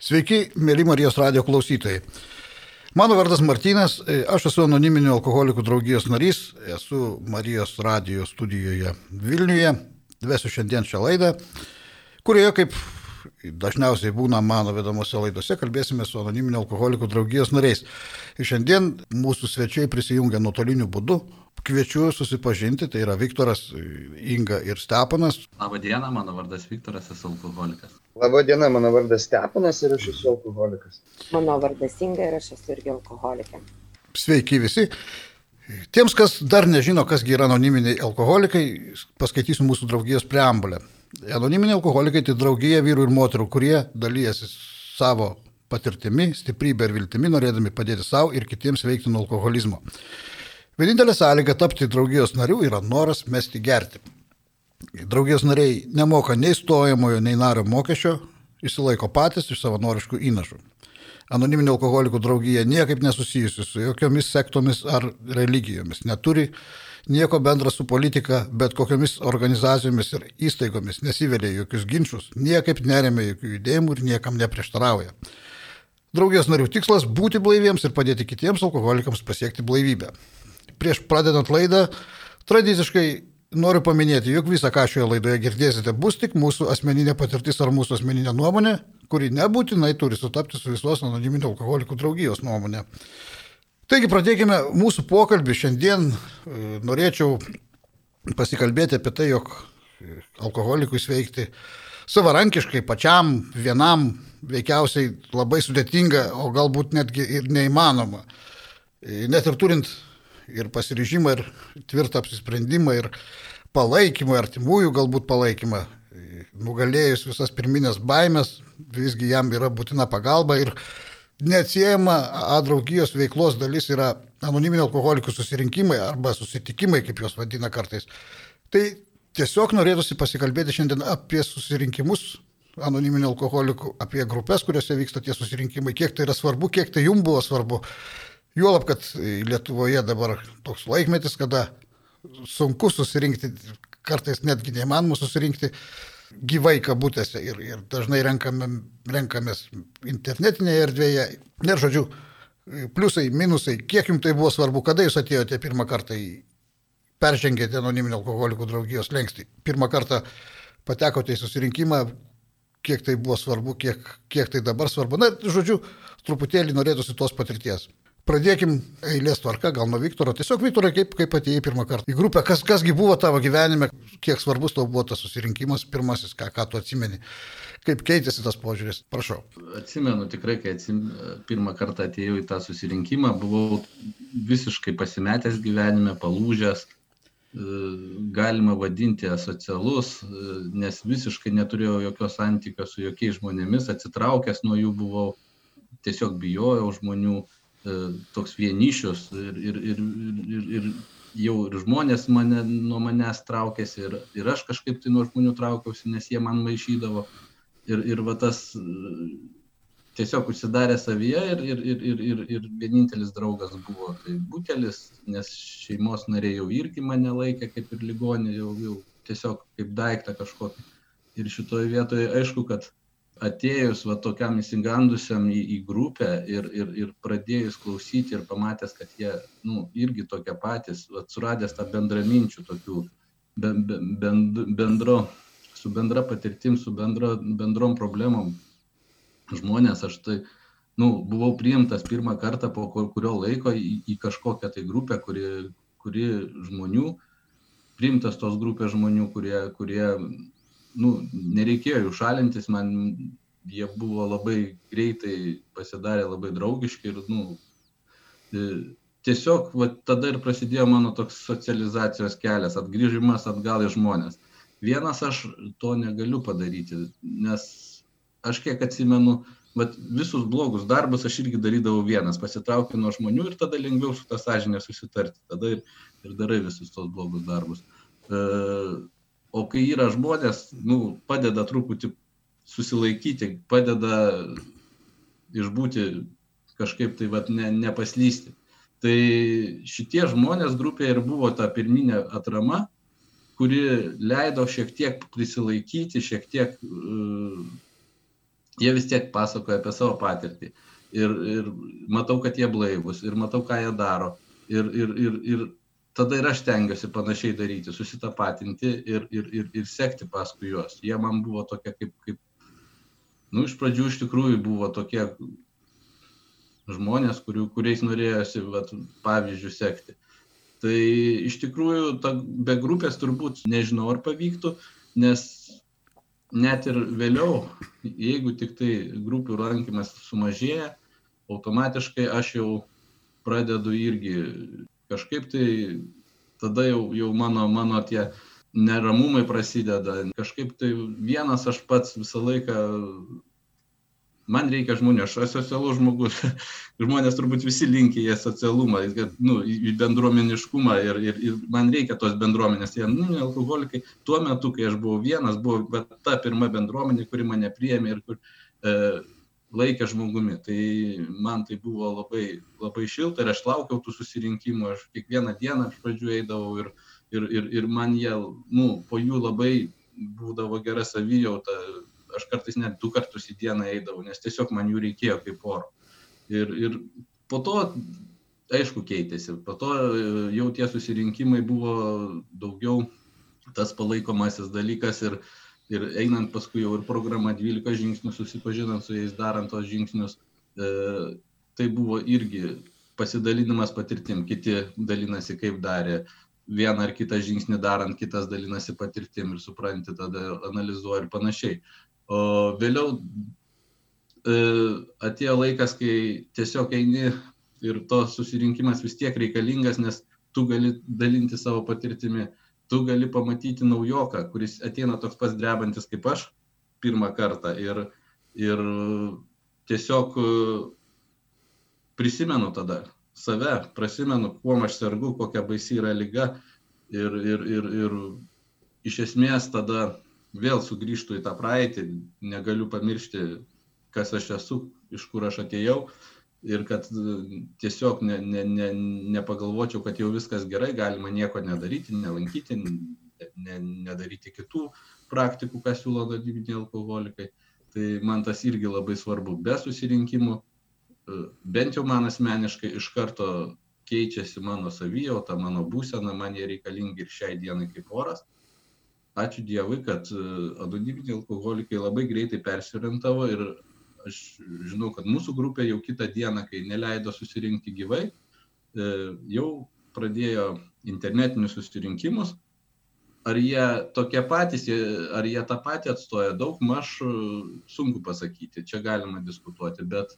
Sveiki, mėly Marijos radio klausytojai. Mano vardas Martinas, aš esu anoniminio alkoholikų draugijos narys, esu Marijos radio studijoje Vilniuje, vesiu šiandien šią laidą, kurioje, kaip dažniausiai būna mano vedamosi laidose, kalbėsime su anoniminio alkoholikų draugijos nariais. Ir šiandien mūsų svečiai prisijungia nuotoliniu būdu, Kviečiu susipažinti, tai yra Viktoras, Inga ir Stepanas. Labą dieną, mano vardas Viktoras, esu alkoholikas. Labą dieną, mano vardas Stepanas ir aš esu alkoholikas. Mano vardas Inga ir aš esu irgi alkoholikė. Sveiki visi. Tiems, kas dar nežino, kas yra anoniminiai alkoholikai, paskaitysiu mūsų draugijos preambulę. Anoniminiai alkoholikai tai draugija vyrų ir moterų, kurie dalyjasi savo patirtimi, stiprybė ir viltimi, norėdami padėti savo ir kitiems veikti nuo alkoholizmo. Vienintelė sąlyga tapti draugijos nariu yra noras mesti gerti. Draugijos nariai nemoka nei stojamojo, nei nario mokesčio, išsilaiko patys iš savanoriškų įnašų. Anoniminė alkoholikų draugija niekaip nesusijusi su jokiomis sektomis ar religijomis, neturi nieko bendra su politika, bet kokiamis organizacijomis ir įstaigomis nesivelia jokius ginčius, niekaip neremia jokių judėjimų ir niekam neprieštarauja. Draugijos narių tikslas - būti blaiviems ir padėti kitiems alkoholikams pasiekti blaivybę prieš pradedant laidą, tradiciškai noriu paminėti, jog visą, ką šioje laidoje girdėsite, bus tik mūsų asmeninė patirtis ar mūsų asmeninė nuomonė, kuri nebūtinai turi sutapti su visos anoniminio alkoholikų draugijos nuomonė. Taigi pradėkime mūsų pokalbį. Šiandien e, norėčiau pasikalbėti apie tai, jog alkoholikui sveikti savarankiškai, pačiam, vienam, veikiausiai labai sudėtinga, o galbūt netgi ir neįmanoma. E, net ir turint ir pasiryžimą, ir tvirtą apsisprendimą, ir palaikymą, artimųjų galbūt palaikymą. Nugalėjus visas pirminės baimės, visgi jam yra būtina pagalba ir neatsiejama A draugijos veiklos dalis yra anoniminio alkoholikų susirinkimai arba susitikimai, kaip juos vadina kartais. Tai tiesiog norėtųsi pasikalbėti šiandien apie susirinkimus anoniminio alkoholikų, apie grupės, kuriuose vyksta tie susirinkimai, kiek tai yra svarbu, kiek tai jums buvo svarbu. Juolab, kad Lietuvoje dabar toks laikmetis, kada sunku susirinkti, kartais netgi neįmanoma susirinkti gyvai kabutėse ir, ir dažnai renkame, renkamės internetinėje erdvėje. Ir žodžiu, pliusai, minusai, kiek jums tai buvo svarbu, kada jūs atėjote pirmą kartą į peržengėte anoniminio alkoholikų draugijos lengstį. Pirmą kartą patekote į susirinkimą, kiek tai buvo svarbu, kiek, kiek tai dabar svarbu. Na, žodžiu, truputėlį norėtųsi tos patirties. Pradėkim eilės tvarka, gal nuo Viktoro. Tiesiog Viktorai, kaip, kaip atėjai pirmą kartą į grupę, kas, kasgi buvo tavo gyvenime, kiek svarbus tau buvo tas susirinkimas pirmasis, ką, ką tu atsimeni, kaip keitėsi tas požiūris, prašau. Atsimenu tikrai, kai atsim, pirmą kartą atėjau į tą susirinkimą, buvau visiškai pasimetęs gyvenime, palūžęs, e, galima vadinti asocialus, e, nes visiškai neturėjau jokio santykio su jokiais žmonėmis, atsitraukęs nuo jų buvau, tiesiog bijojau žmonių toks vienišius ir, ir, ir, ir, ir jau ir žmonės mane, nuo manęs traukėsi ir, ir aš kažkaip tai nuo žmonių traukiausi, nes jie man maišydavo. Ir, ir va tas e, tiesiog užsidarė savyje ir, ir, ir, ir, ir, ir vienintelis draugas buvo tai butelis, nes šeimos nariai jau irgi mane laikė kaip ir ligonį, jau, jau tiesiog kaip daiktą kažkokį. Ir šitoje vietoje aišku, kad atėjus va tokiam įsigandusiam į, į grupę ir, ir, ir pradėjus klausyti ir pamatęs, kad jie nu, irgi tokie patys, va, suradęs tą bendraminčių tokių bend, bendro, su bendra patirtim, su bendra, bendrom problemom žmonės, aš tai nu, buvau priimtas pirmą kartą po kurio laiko į, į kažkokią tai grupę, kuri, kuri žmonių, priimtas tos grupės žmonių, kurie, kurie nu, nereikėjo jų šalintis, man jie buvo labai greitai pasidarė labai draugiški ir, nu, e, tiesiog va, tada ir prasidėjo mano toks socializacijos kelias, atgrįžimas atgal į žmonės. Vienas aš to negaliu padaryti, nes aš kiek atsimenu, vat, visus blogus darbus aš irgi darydavau vienas, pasitraukiu nuo žmonių ir tada lengviau su tą sąžinę susitarti, tada ir, ir darai visus tos blogus darbus. E, o kai yra žmonės, nu, padeda truputį susilaikyti, padeda išbūti kažkaip tai vat, ne, nepaslysti. Tai šitie žmonės grupėje ir buvo ta pirminė atrama, kuri leido šiek tiek prisilaikyti, šiek tiek uh, jie vis tiek pasakoja apie savo patirtį. Ir, ir matau, kad jie blaivus, ir matau, ką jie daro. Ir, ir, ir, ir tada ir aš tengiuosi panašiai daryti, susitapatinti ir, ir, ir, ir sekti paskui juos. Jie man buvo tokie kaip, kaip, nu, iš pradžių iš tikrųjų buvo tokie žmonės, kurių, kuriais norėjosi vat, pavyzdžių sekti. Tai iš tikrųjų, ta, be grupės turbūt nežinau, ar pavyktų, nes net ir vėliau, jeigu tik tai grupių rankimas sumažėja, automatiškai aš jau pradedu irgi kažkaip tai, tada jau, jau mano, mano tie neramumai prasideda. Kažkaip tai vienas aš pats visą laiką man reikia žmonių, aš esu socialus žmogus, žmonės turbūt visi linkia į socialumą, kad, nu, į bendruomeniškumą ir, ir, ir man reikia tos bendruomenės. Jie, nu, alkoholikai, tuo metu, kai aš buvau vienas, buvo ta pirma bendruomenė, kuri mane priėmė ir kur e, laikė žmogumi. Tai man tai buvo labai, labai šilta ir aš laukiau tų susirinkimų, aš kiekvieną dieną iš pradžių eidavau ir, ir, ir, ir man jie, nu, po jų labai būdavo gera savijauta, aš kartais net du kartus į dieną eidavau, nes tiesiog man jų reikėjo kaip oro. Ir, ir po to, aišku, keitėsi. Po to e, jau tie susirinkimai buvo daugiau tas palaikomasis dalykas ir, ir einant paskui jau ir programa 12 žingsnių, susipažinant su jais, darant tos žingsnius, e, tai buvo irgi pasidalinimas patirtim, kiti dalinasi kaip darė, vieną ar kitą žingsnį darant, kitas dalinasi patirtim ir supranti, tada analizuoja ir panašiai. O vėliau e, atėjo laikas, kai tiesiog eini ir to susirinkimas vis tiek reikalingas, nes tu gali dalinti savo patirtimi, tu gali pamatyti naujoką, kuris ateina toks pats drebantis kaip aš pirmą kartą ir, ir tiesiog e, prisimenu tada save, prasimenu, kuo aš sergu, kokia baisi yra lyga ir, ir, ir, ir iš esmės tada vėl sugrįžtų į tą praeitį, negaliu pamiršti, kas aš esu, iš kur aš atėjau ir kad e, tiesiog ne, ne, ne, nepagalvočiau, kad jau viskas gerai, galima nieko nedaryti, nelankyti, ne, nedaryti kitų praktikų, ką siūlo dadybiniai alkoholikai. Tai man tas irgi labai svarbu. Be susirinkimų, e, bent jau man asmeniškai iš karto keičiasi mano savijauta, mano būsena, man jie reikalingi ir šiai dienai kaip oras ačiū Dievui, kad e, anoniminiai alkoholikai labai greitai persirintavo ir aš žinau, kad mūsų grupė jau kitą dieną, kai neleido susirinkti gyvai, e, jau pradėjo internetinius susirinkimus. Ar jie tokie patys, ar jie tą patį atstoja, daug maž e, sunku pasakyti, čia galima diskutuoti, bet,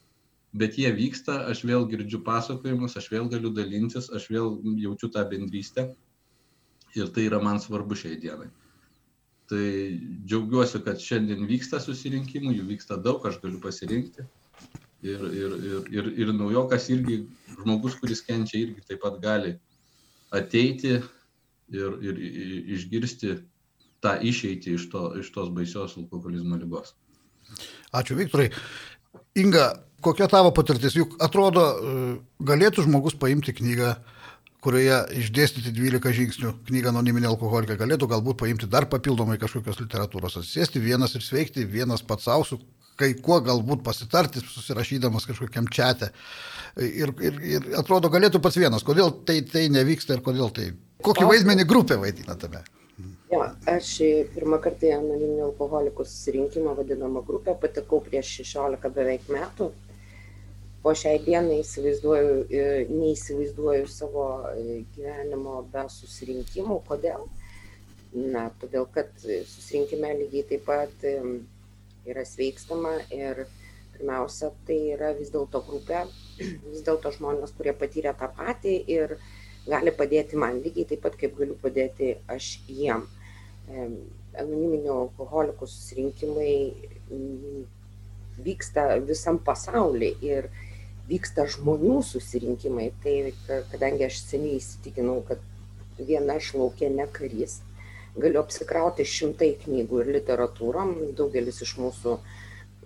bet jie vyksta, aš vėl girdžiu pasakojimus, aš vėl galiu dalintis, aš vėl jaučiu tą bendrystę. Ir tai yra man svarbu šiai dienai tai džiaugiuosi, kad šiandien vyksta susirinkimų, jų vyksta daug, aš galiu pasirinkti. Ir, ir, ir, ir, ir naujokas irgi, žmogus, kuris kenčia, irgi taip pat gali ateiti ir, ir išgirsti tą išeitį iš, to, iš tos baisios alkoholizmo lygos. Ačiū, Viktorai. Inga, kokia tavo patirtis? Juk atrodo, galėtų žmogus paimti knygą kurioje išdėstyti 12 žingsnių knygą anoniminė alkoholikė, galėtų galbūt paimti dar papildomai kažkokios literatūros, atsisėsti vienas ir sveikti, vienas pats savo, su kai kuo galbūt pasitarti, susirašydamas kažkokiam čiate. Ir, ir, ir atrodo, galėtų pats vienas. Kodėl tai, tai nevyksta ir kodėl tai... Kokį vaidmenį grupė vaidina tame? Jo, aš pirmą kartą į anoniminį alkoholikų susirinkimą vadinamą grupę patekau prieš 16 beveik metų po šiai dienai įsivaizduoju, e, neįsivaizduoju savo e, gyvenimo be susirinkimų. Kodėl? Na, todėl, kad susirinkime lygiai taip pat e, yra sveikstama ir pirmiausia, tai yra vis dėlto grupė, vis dėlto žmonės, kurie patyrė tą patį ir gali padėti man lygiai taip pat, kaip galiu padėti aš jiem. Anoniminių alkoholikų susirinkimai vyksta visam pasaulyje ir vyksta žmonių susirinkimai, tai kadangi aš seniai įsitikinau, kad viena aš laukia ne karys, galiu apsikrauti šimtai knygų ir literatūrom, daugelis iš mūsų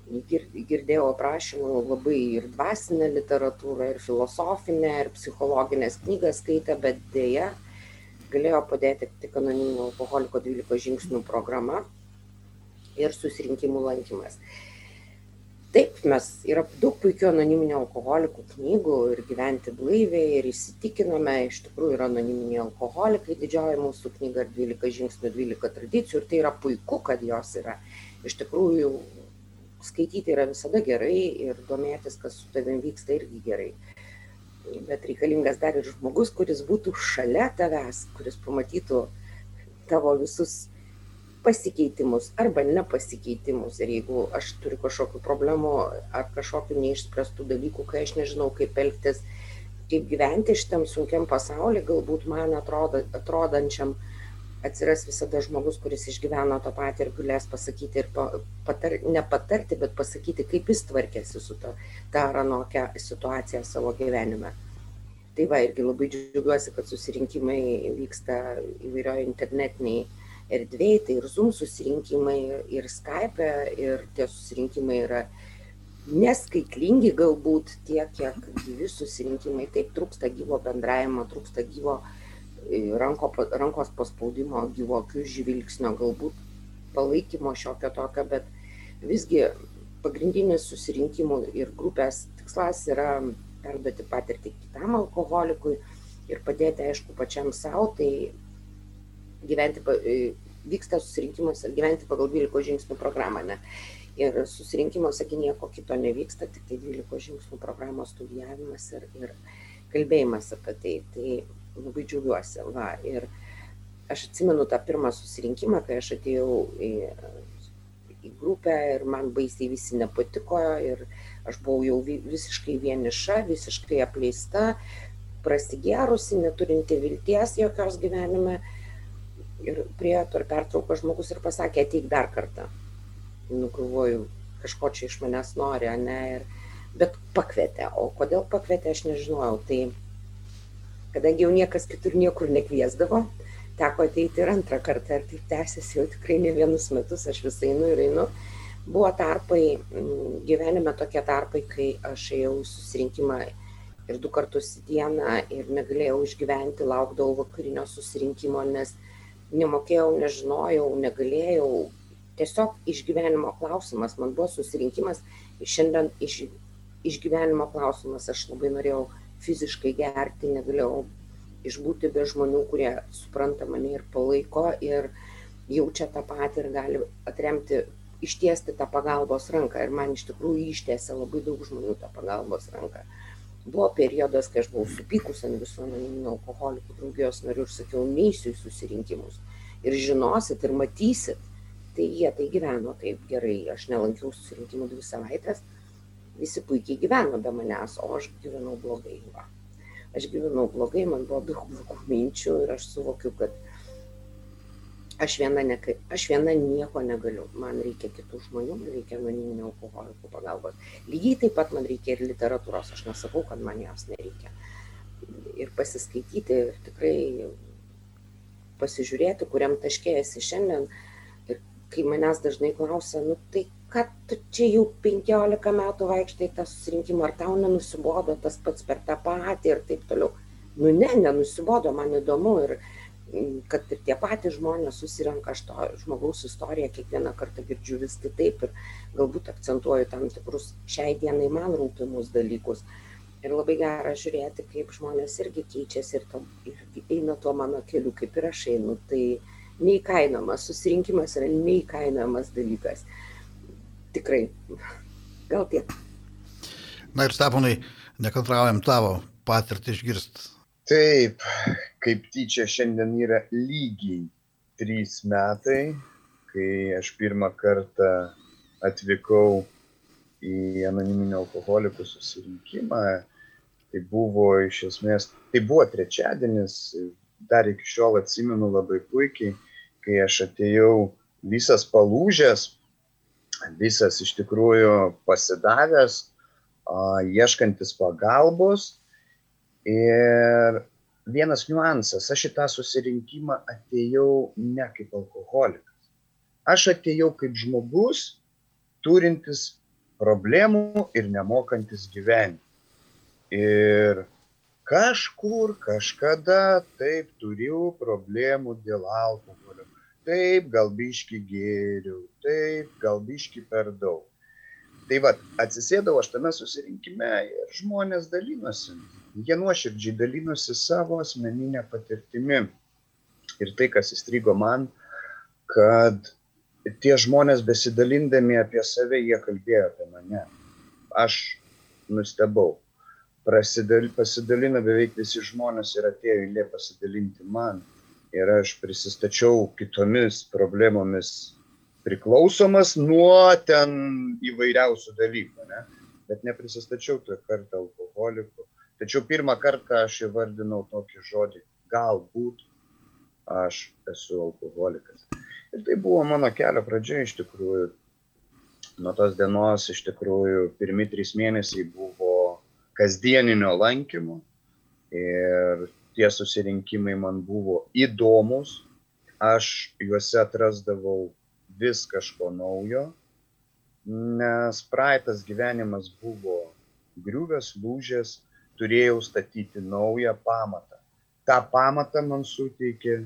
girdėjau aprašymų labai ir dvasinę literatūrą, ir filosofinę, ir psichologinės knygas skaitę, bet dėja galėjo padėti tik anoniminio alkoholiko 12 žingsnių programa ir susirinkimų lankymas. Taip, mes yra daug puikių anoniminių alkoholikų knygų ir gyventi blaiviai ir įsitikinome, iš tikrųjų yra anoniminiai alkoholikai, didžioji mūsų knyga 12 žingsnių, 12 tradicijų ir tai yra puiku, kad jos yra. Iš tikrųjų, skaityti yra visada gerai ir domėtis, kas su tavim vyksta irgi gerai. Bet reikalingas dar ir žmogus, kuris būtų šalia tavęs, kuris pamatytų tavo visus pasikeitimus arba nepasikeitimus. Ir jeigu aš turiu kažkokių problemų ar kažkokių neišspręstų dalykų, kai aš nežinau, kaip elgtis, kaip gyventi šitam sunkiam pasauliu, galbūt man atrodo, atrodančiam atsiras visada žmogus, kuris išgyveno tą patį ir galės pasakyti ir patar, nepatarti, bet pasakyti, kaip jis tvarkėsi su ta, ta ar anokia situacija savo gyvenime. Tai va, irgi labai džiaugiuosi, kad susirinkimai vyksta įvairioje internetiniai erdvėj, tai ir Zoom susirinkimai, ir Skype, ir tie susirinkimai yra neskaitlingi galbūt tiek, kiek gyvi susirinkimai. Taip trūksta gyvo bendravimo, trūksta gyvo e, ranko, rankos paspaudimo, gyvo akių žvilgsnio, galbūt palaikymo šiokio tokio, bet visgi pagrindinis susirinkimų ir grupės tikslas yra perduoti patirtį kitam alkoholikui ir padėti, aišku, pačiam savo, tai gyventi, e, vyksta susirinkimuose, gyventi pagal 12 žingsnių programą. Ne? Ir susirinkimuose nieko kito nevyksta, tik tai 12 žingsnių programos studijavimas ir, ir kalbėjimas apie tai. Tai labai džiaugiuosi. Va, ir aš atsimenu tą pirmą susirinkimą, kai aš atėjau į, į grupę ir man baisiai visi nepatiko ir aš buvau jau visiškai vieniša, visiškai apleista, prasigėrusi, neturinti vilties jokios gyvenime ir priėjo per pertrauką žmogus ir pasakė, ateik dar kartą. Nu, galvoju, kažko čia iš manęs nori, ne, ir, bet pakvietė. O kodėl pakvietė, aš nežinojau. Tai kadangi jau niekas kitur niekur nekviesdavo, teko ateiti ir antrą kartą ir taip tęsiasi jau tikrai ne vienus metus, aš visai einu ir einu. Buvo tarpai, mm, gyvenime tokie tarpai, kai aš ėjau susirinkimą ir du kartus į dieną ir negalėjau išgyventi, laukdavau vakarinio susirinkimo, nes nemokėjau, nežinojau, negalėjau. Tiesiog išgyvenimo klausimas, man buvo susirinkimas, šiandien iš, išgyvenimo klausimas, aš labai norėjau fiziškai gerti, negalėjau išbūti be žmonių, kurie supranta mane ir palaiko ir jaučia tą patį ir gali atremti, ištiesti tą pagalbos ranką. Ir man iš tikrųjų ištiesė labai daug žmonių tą pagalbos ranką buvo periodas, kai aš buvau supykus ant visų anoniminių alkoholikų draugijos narių ir sakiau, neįsiu į susirinkimus. Ir žinosit, ir matysit. Tai jie tai gyveno taip gerai. Aš nelankiau susirinkimų dvi savaitės. Visi puikiai gyveno be manęs, o aš gyvenau blogai. Va. Aš gyvenau blogai, man buvo daug blogų minčių ir aš suvokiu, kad aš viena, ne, aš viena nieko negaliu. Man reikia kitų žmonių, man reikia anoniminių alkoholikų pagalbos. Lygiai taip pat man reikia ir literatūros. Aš nesakau, kad man jos nereikia. Ir pasiskaityti, ir tikrai pasižiūrėti, kuriam taškė esi šiandien. Ir kai manęs dažnai klausia, nu tai kad tu čia jau 15 metų vaikštai tą susirinkimą, ar tau nenusibodo tas pats per tą patį ir taip toliau. Nu ne, nenusibodo, man įdomu ir, kad ir tie patys žmonės susirenka, aš to žmogaus istoriją kiekvieną kartą girdžiu vis kitaip ir galbūt akcentuoju tam tikrus šiai dienai man rūpimus dalykus. Ir labai gera žiūrėti, kaip žmonės irgi keičiasi ir, to, ir eina tuo mano keliu, kaip ir aš einu. Tai neįkainomas, susirinkimas yra neįkainojamas dalykas. Tikrai. Gal tiek. Na ir Steponai, nekantraujam tavo patirtį išgirsti taip kaip tyčia šiandien yra lygiai trys metai kai aš pirmą kartą atvykau į anoniminių alkoholikų susirinkimą. Tai buvo iš esmės, tai buvo trečiadienis, dar iki šiol atsimenu labai puikiai, kai aš atėjau visas palūžęs, visas iš tikrųjų pasidavęs, ieškantis pagalbos Ir vienas niuansas, aš į tą susirinkimą atėjau ne kaip alkoholikas. Aš atėjau kaip žmogus, turintis problemų ir nemokantis gyventi. Ir kažkur, kažkada taip turiu problemų dėl alkoholio. Taip, gal biški gėriau, taip, gal biški per daug. Tai va, atsisėdau aš tame susirinkime ir žmonės dalinosi. Jie nuoširdžiai dalinosi savo asmeninę patirtimi. Ir tai, kas įstrigo man, kad tie žmonės besidalindami apie save, jie kalbėjo apie mane. Aš nustebau. Prasidal, pasidalino beveik visi žmonės ir atėjo eilė pasidalinti man. Ir aš prisistačiau kitomis problemomis priklausomas nuo ten įvairiausių dalykų, ne? bet neprisistačiau tuo kartą alkoholiku. Tačiau pirmą kartą aš įvardinau tokį žodį - galbūt aš esu alkoholikas. Ir tai buvo mano kelio pradžia iš tikrųjų. Nuo tos dienos iš tikrųjų pirmi trys mėnesiai buvo kasdieninio lankymo ir tie susirinkimai man buvo įdomus. Aš juose atrasdavau vis kažko naujo, nes praeitas gyvenimas buvo griuvęs, lūžęs, turėjau statyti naują pamatą. Ta pamatą man suteikė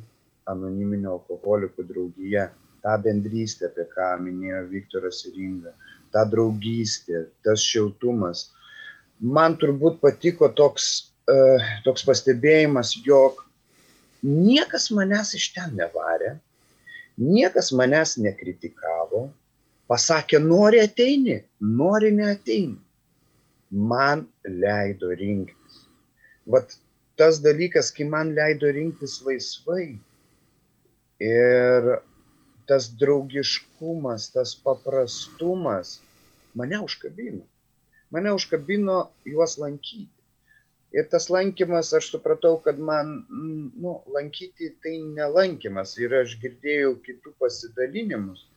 anoniminio alkoholikų draugija, tą bendrystę, apie ką minėjo Viktoras ir Inga, tą draugystę, tas šiltumas. Man turbūt patiko toks, uh, toks pastebėjimas, jog niekas manęs iš ten nevarė, niekas manęs nekritikavo, pasakė, nori ateini, nori neateini. Man leido rinktis. Vat tas dalykas, kai man leido rinktis laisvai, Ir tas draugiškumas, tas paprastumas mane užkabino. Mane užkabino juos lankyti. Ir tas lankymas, aš supratau, kad man, nu, lankyti tai nelankymas. Ir aš girdėjau kitų pasidalinimus.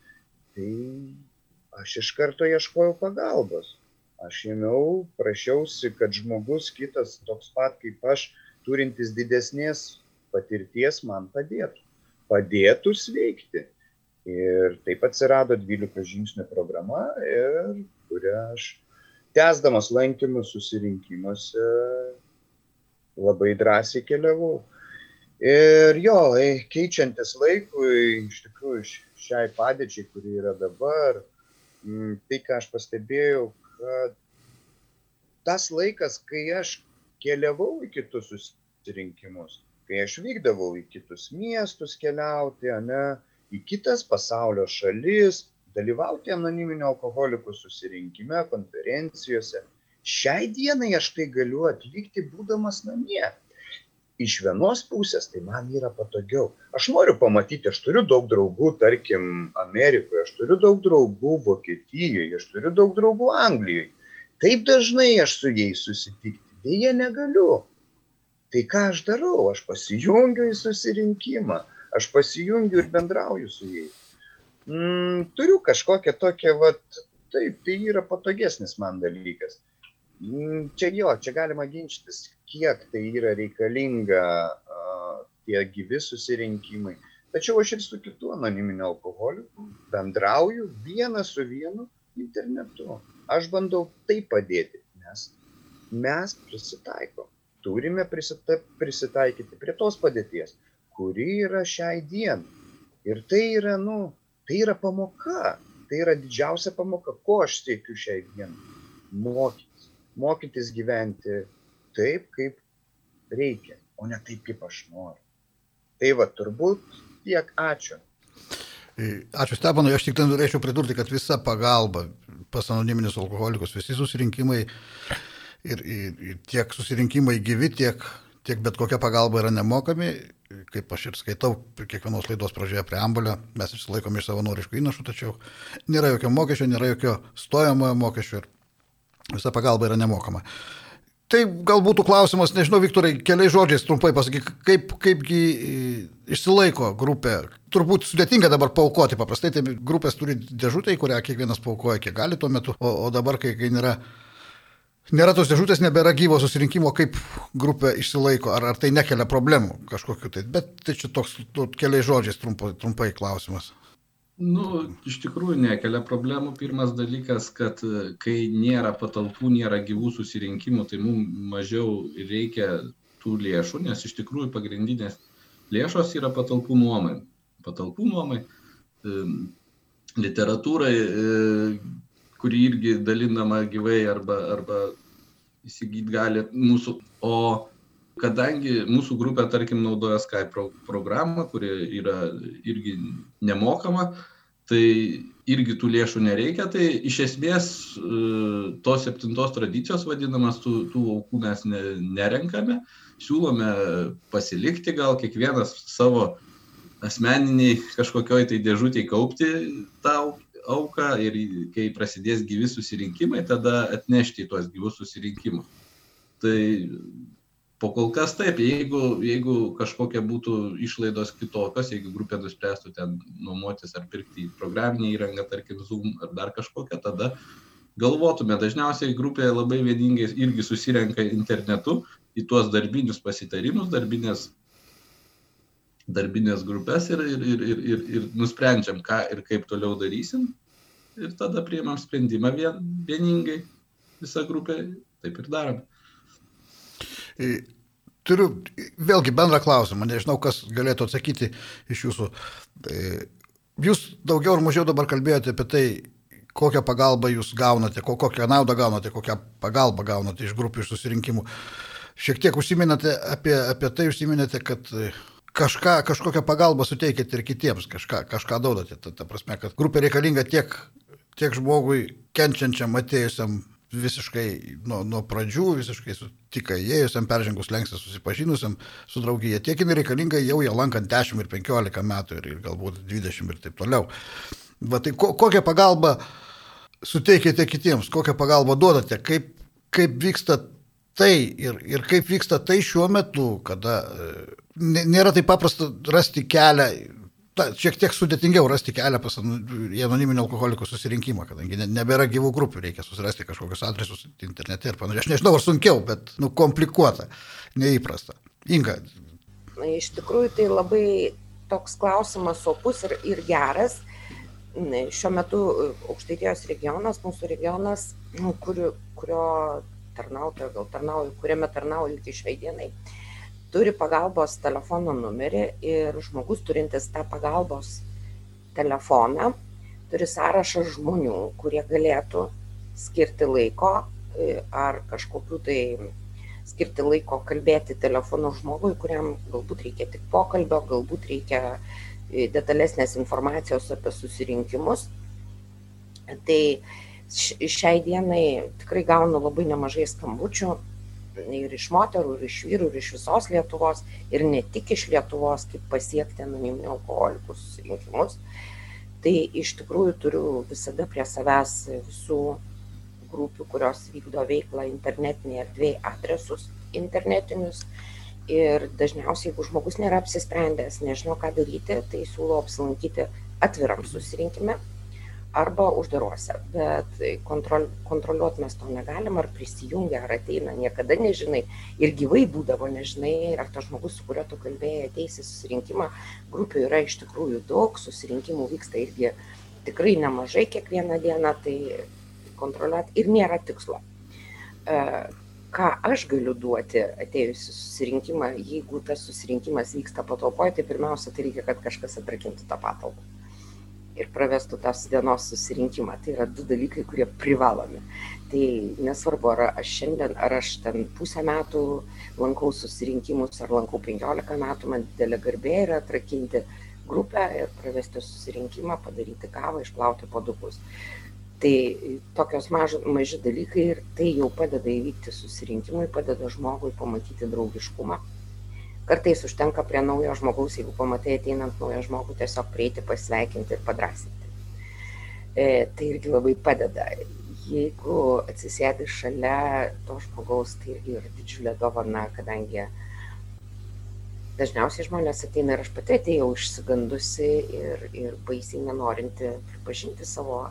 Tai aš iš karto ieškojau pagalbos. Aš ėmiau, prašiausi, kad žmogus kitas, toks pat kaip aš, turintis didesnės patirties, man padėtų padėtų sveikti. Ir taip atsirado 12 žingsnių programa, ir kurią aš tęsdamas lankymus susirinkimuose labai drąsiai keliavau. Ir jo, keičiantis laikui, iš tikrųjų šiai padėčiai, kuri yra dabar, tai ką aš pastebėjau, kad tas laikas, kai aš keliavau į kitus susirinkimus, kai aš vykdavau į kitus miestus keliauti, ne, į kitas pasaulio šalis, dalyvauti anoniminio alkoholikų susirinkime, konferencijose. Šiai dienai aš tai galiu atlikti būdamas namie. Iš vienos pusės tai man yra patogiau. Aš noriu pamatyti, aš turiu daug draugų, tarkim, Amerikoje, aš turiu daug draugų Vokietijoje, aš turiu daug draugų Anglijoje. Taip dažnai aš su jais susitikti dėje negaliu tai ką aš darau aš pasijungiu į susirinkimą aš pasijungiu ir bendrauju su jais mm, turiu kažkokią tokią vat taip tai yra patogesnis man dalykas čia jo čia galima ginčytis kiek tai yra reikalinga tie gyvi susirinkimai tačiau aš ir su kitu anoniminiu alkoholiku bendrauju vienas su vienu internetu aš bandau taip padėti nes mes prisitaikom turime prisita, prisitaikyti prie tos padėties, kuri yra šiai dienai. Ir tai yra, nu, tai yra pamoka, tai yra didžiausia pamoka, ko aš siekiu šiai dienai. Mokytis. Mokytis gyventi taip, kaip reikia, o ne taip, kaip aš noriu. Tai va, turbūt tiek ačiū. Ačiū Stepanui, aš tik ten norėčiau pridurti, kad visa pagalba pas anoniminius alkoholikus, visi susirinkimai ir, ir, ir tiek susirinkimai gyvi, tiek, tiek bet kokia pagalba yra nemokami. Kaip aš ir skaitau kiekvienos laidos pradžioje preambulę, mes išsilaikom iš savanoriškų įnašų, tačiau nėra jokio mokesčio, nėra jokio stojamojo mokesčio ir visa pagalba yra nemokama. Tai gal būtų klausimas, nežinau, Viktorai, keliais žodžiais trumpai pasakyk, kaip, kaipgi išsilaiko grupė. Turbūt sudėtinga dabar paukoti, paprastai tai grupės turi dėžutę, į kurią kiekvienas paukoja, kiek gali tuo metu, o, o dabar, kai, kai nėra nėra tos dėžutės, nebėra gyvo susirinkimo, kaip grupė išsilaiko, ar, ar tai nekelia problemų kažkokiu tai. Bet tai čia toks tu, keliais žodžiais trumpai, trumpai klausimas. Nu, iš tikrųjų nekelia problemų. Pirmas dalykas, kad e, kai nėra patalpų, nėra gyvų susirinkimų, tai mums mažiau reikia tų lėšų, nes iš tikrųjų pagrindinės lėšos yra patalpų nuomai. Patalpų nuomai, e, literatūrai, e, kuri irgi dalinama gyvai arba, arba įsigyti gali mūsų. O kadangi mūsų grupė, tarkim, naudoja Skype pro programą, kuri yra irgi nemokama, tai irgi tų lėšų nereikia, tai iš esmės e, tos septintos tradicijos vadinamas, tų, tų aukų mes ne, nerenkame, siūlome pasilikti gal kiekvienas savo asmeniniai kažkokioj tai dėžutėje kaupti tą auką ir kai prasidės gyvi susirinkimai, tada atnešti į tuos gyvus susirinkimus. Tai po kol kas taip jeigu jeigu kažkokia būtų išlaidos kitokios jeigu grupė nuspręstų ten nuomotis ar pirkti programinę įrangą tarkim zoom ar dar kažkokią tada galvotume dažniausiai grupė labai vieningai irgi susirenka internetu į tuos darbinius pasitarimus darbines darbines grupes ir, ir, ir, ir, ir, ir nusprendžiam, ką ir kaip toliau darysim. Ir tada priimam sprendimą vien, vieningai visą grupę, taip ir darom. Turiu vėlgi bendrą klausimą, nežinau, kas galėtų atsakyti iš jūsų. Jūs daugiau ar mažiau dabar kalbėjote apie tai, kokią pagalbą jūs gaunate, kokią naudą gaunate, kokią pagalbą gaunate iš grupių, iš susirinkimų. Šiek tiek užsiminėte apie, apie tai, užsiminėte, kad kažką, kažkokią pagalbą suteikėte ir kitiems, kažką, kažką daudate. Ta, ta prasme, kad grupė reikalinga tiek, tiek žmogui kenčiančiam, atėjusiam visiškai nuo, nuo pradžių, visiškai su tik įėjusiam, peržengus lenkstą susipažinusiam su draugija, tiek jinai reikalinga jau ją lankant 10 ir 15 metų ir, ir galbūt 20 ir taip toliau. Va tai ko, kokią pagalbą suteikėte kitiems, kokią pagalbą duodate, kaip, kaip vyksta tai ir, ir kaip vyksta tai šiuo metu, kada e, nėra taip paprasta rasti kelią ta, šiek tiek sudėtingiau rasti kelią pas į anoniminio alkoholikų susirinkimą, kadangi nebėra gyvų grupių, reikia susirasti kažkokius adresus internete ir panašiai. Aš nežinau, ar sunkiau, bet nu, komplikuota, neįprasta. Inga. Iš tikrųjų, tai labai toks klausimas opus ir, ir geras. Šiuo metu e, aukštaitijos regionas, mūsų regionas, nu, kurio, kurio tarnautojo, gal tarnauju, kuriame tarnauju iki šiai dienai, uh, turi pagalbos telefono numerį ir žmogus turintis tą pagalbos telefoną turi sąrašą žmonių, kurie galėtų skirti laiko e, ar kažkokiu tai skirti laiko kalbėti telefonu žmogui, kuriam galbūt reikia tik pokalbio, galbūt reikia e, detalesnės informacijos apie susirinkimus. Tai šiai dienai tikrai gaunu labai nemažai skambučių ir iš moterų, ir iš vyrų, ir iš visos Lietuvos, ir ne tik iš Lietuvos, kaip pasiekti anoniminių alkoholikų susirinkimus. Tai iš tikrųjų turiu visada prie savęs visų grupių, kurios vykdo veiklą internetinėje erdvėje adresus internetinius. Ir dažniausiai, jeigu žmogus nėra apsisprendęs, nežino, ką daryti, tai siūlau apsilankyti atviram susirinkime arba uždaruose. Bet kontrol kontroliuot mes to negalim ar prisijungia ar ateina niekada nežinai. Ir gyvai būdavo nežinai ar tas žmogus su kuriuo tu kalbėjai ateis į susirinkimą. Grupių yra iš tikrųjų daug susirinkimų vyksta irgi tikrai nemažai kiekvieną dieną tai kontroliuot ir nėra tikslo. E, ką aš galiu duoti atėjus į susirinkimą jeigu tas susirinkimas vyksta patalpoj tai pirmiausia tai reikia kad kažkas atrakintų tą patalpą ir pravestų tos dienos susirinkimą. Tai yra du dalykai, kurie privalomi. Tai nesvarbu, ar aš šiandien, ar aš ten pusę metų lankau susirinkimus, ar lankau 15 metų, man didelė garbė yra atrakinti grupę ir pravesti susirinkimą, padaryti kavą, išplauti podukus. Tai tokios maži, maži dalykai ir tai jau padeda įvykti susirinkimui, padeda žmogui pamatyti draugiškumą kartais užtenka prie naujo žmogaus, jeigu pamatai ateinant naują žmogų, tiesiog prieiti, pasveikinti ir padrasinti. E, tai irgi labai padeda. Jeigu atsisėdi šalia to žmogaus, tai irgi yra didžiulė dovana, kadangi dažniausiai žmonės ateina ir aš pati atėjau išsigandusi ir, ir baisiai nenorinti pripažinti savo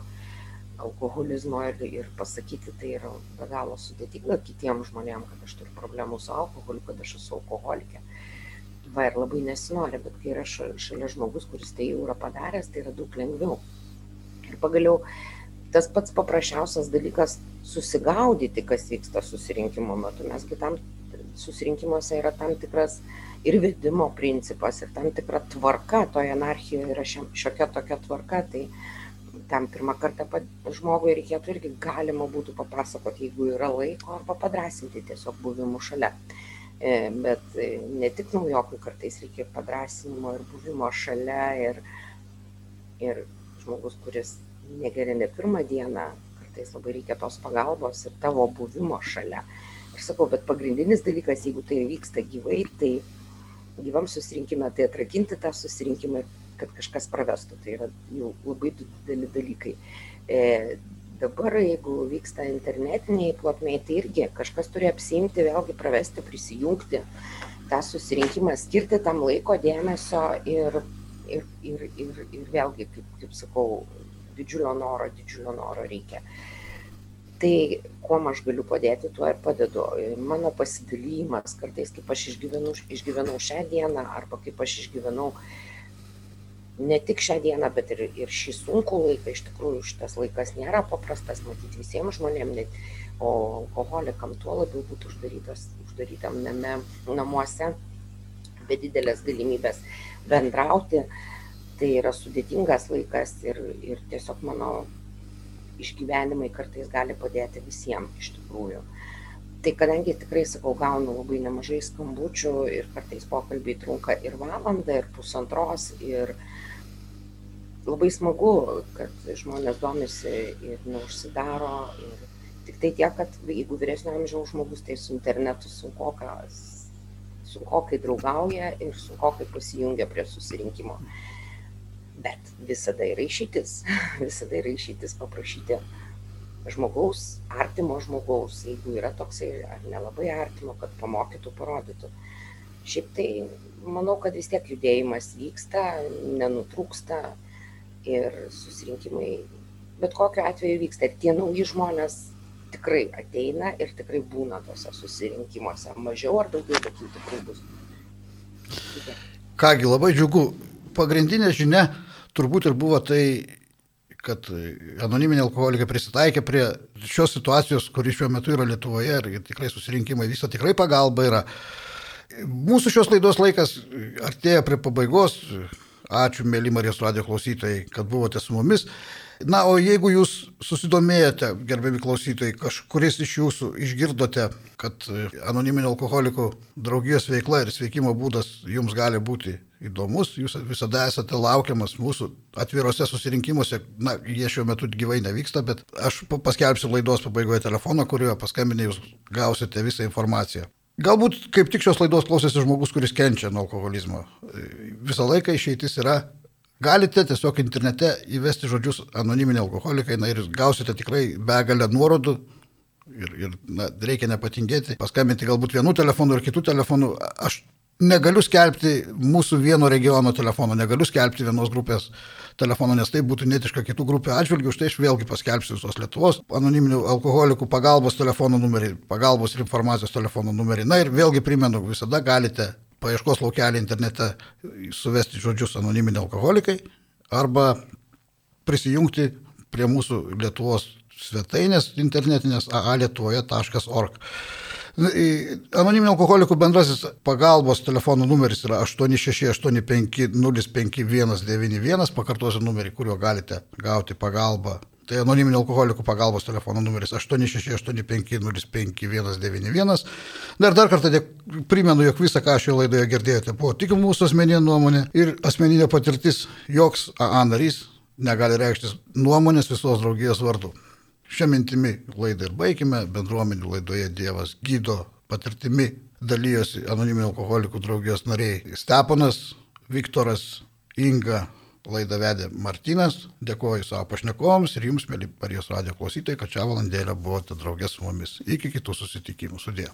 alkoholizmo ir, ir pasakyti tai yra be galo sudėtinga kitiems žmonėms, kad aš turiu problemų su alkoholiu, kad aš esu alkoholikė va ir labai nesinori, bet kai yra šalia žmogus, kuris tai jau yra padaręs, tai yra daug lengviau. Ir pagaliau tas pats paprasčiausias dalykas susigaudyti, kas vyksta susirinkimo metu. Mes kitam susirinkimuose yra tam tikras ir vedimo principas, ir tam tikra tvarka, toje anarchijoje yra šiokia tokia tvarka, tai tam pirmą kartą žmogui reikėtų irgi galima būtų papasakoti, jeigu yra laiko, arba padrasinti tiesiog buvimu šalia. E, bet e, ne tik naujokui kartais reikia padrasinimo ir buvimo šalia ir, ir žmogus, kuris negeria ne pirmą dieną, kartais labai reikia tos pagalbos ir tavo buvimo šalia. Aš sakau, bet pagrindinis dalykas, jeigu tai vyksta gyvai, tai gyvam susirinkime, tai atrakinti tą susirinkimą, kad kažkas pravestų. Tai yra jau labai dideli dalykai. E, dabar, jeigu vyksta internetiniai plotmiai, tai irgi kažkas turi apsimti, vėlgi pravesti, prisijungti tą susirinkimą, skirti tam laiko, dėmesio ir, ir, ir, ir, ir vėlgi, kaip, kaip sakau, didžiulio noro, didžiulio noro reikia. Tai kuo aš galiu padėti, tuo ir padedu. Mano pasidalymas kartais, kaip aš išgyvenau, išgyvenau šią dieną, arba kaip aš išgyvenau ne tik šią dieną, bet ir, ir šį sunkų laiką, iš tikrųjų šitas laikas nėra paprastas, matyti visiems žmonėms, o alkoholikam tuo labiau būtų uždarytam name, namuose, be didelės galimybės bendrauti tai yra sudėtingas laikas ir, ir tiesiog mano išgyvenimai kartais gali padėti visiems iš tikrųjų. Tai kadangi tikrai, sakau, gaunu labai nemažai skambučių ir kartais pokalbiai trunka ir valandą, ir pusantros, ir labai smagu, kad žmonės domisi ir neužsidaro. Ir tik tai tiek, kad jeigu vyresnio amžiaus žmogus, tai su internetu sunkokas sunkokai draugauja ir sunkokai pasijungia prie susirinkimo. Bet visada yra išeitis, visada yra išeitis paprašyti žmogaus, artimo žmogaus, jeigu yra toksai ar nelabai artimo, kad pamokytų, parodytų. Šiaip tai manau, kad vis tiek judėjimas vyksta, nenutrūksta ir susirinkimai bet kokiu atveju vyksta. Ir tie nauji žmonės tikrai ateina ir tikrai būna tose susirinkimuose. Mažiau ar daugiau, bet jų tikrai bus. Kągi, labai džiugu pagrindinė žinia turbūt ir buvo tai, kad anoniminiai alkoholikai prisitaikė prie šios situacijos, kuri šiuo metu yra Lietuvoje ir tikrai susirinkimai vyksta, tikrai pagalba yra. Mūsų šios laidos laikas artėja prie pabaigos. Ačiū, mėly Marijos radio klausytojai, kad buvote su mumis. Na, o jeigu jūs susidomėjote, gerbiami klausytojai, kažkuris iš jūsų išgirdote, kad anoniminio alkoholikų draugijos veikla ir sveikimo būdas jums gali būti įdomus, jūs visada esate laukiamas mūsų atvirose susirinkimuose, na, jie šiuo metu gyvai nevyksta, bet aš paskelbsiu laidos pabaigoje telefoną, kuriuo paskambinė jūs gausite visą informaciją. Galbūt kaip tik šios laidos klausėsi žmogus, kuris kenčia nuo alkoholizmo. Visą laiką išeitis yra Galite tiesiog internete įvesti žodžius anoniminiai alkoholikai na, ir gausite tikrai begalę nuorodų. Ir, ir na, reikia nepatingėti, paskambinti galbūt vienu telefonu ir kitų telefonų. Aš negaliu skelbti mūsų vieno regiono telefono, negaliu skelbti vienos grupės telefono, nes tai būtų netiška kitų grupių atžvilgių, už tai aš vėlgi paskelbsiu visos Lietuvos anoniminių alkoholikų pagalbos telefono numerį, pagalbos ir informacijos telefono numerį. Na ir vėlgi primenu, visada galite paieškos laukelį internete suvesti žodžius anoniminiai alkoholikai arba prisijungti prie mūsų Lietuvos svetainės internetinės aalietuvoje.org. Anoniminio alkoholikų bendrasis pagalbos telefono numeris yra 868505191, pakartosiu numerį, kuriuo galite gauti pagalbą Tai anoniminio alkoholikų pagalbos telefono numeris 868505191. Dar dar kartą dėk, primenu, jog visą, ką šioje laidoje girdėjote, buvo tik mūsų asmeninė nuomonė ir asmeninė patirtis. Joks AA narys negali reikštis nuomonės visos draugijos vardu. Šią mintimį laidą ir baigime. Bendruomenių laidoje Dievas gydo patirtimi dalyjosi anoniminio alkoholikų draugijos nariai Steponas, Viktoras, Inga, Laidą vedė Martinas, dėkoju savo pašnekovams ir jums, mėly Parijos radio klausytojai, kad šią valandėlę buvote draugės su mumis. Iki kitų susitikimų. Sudė.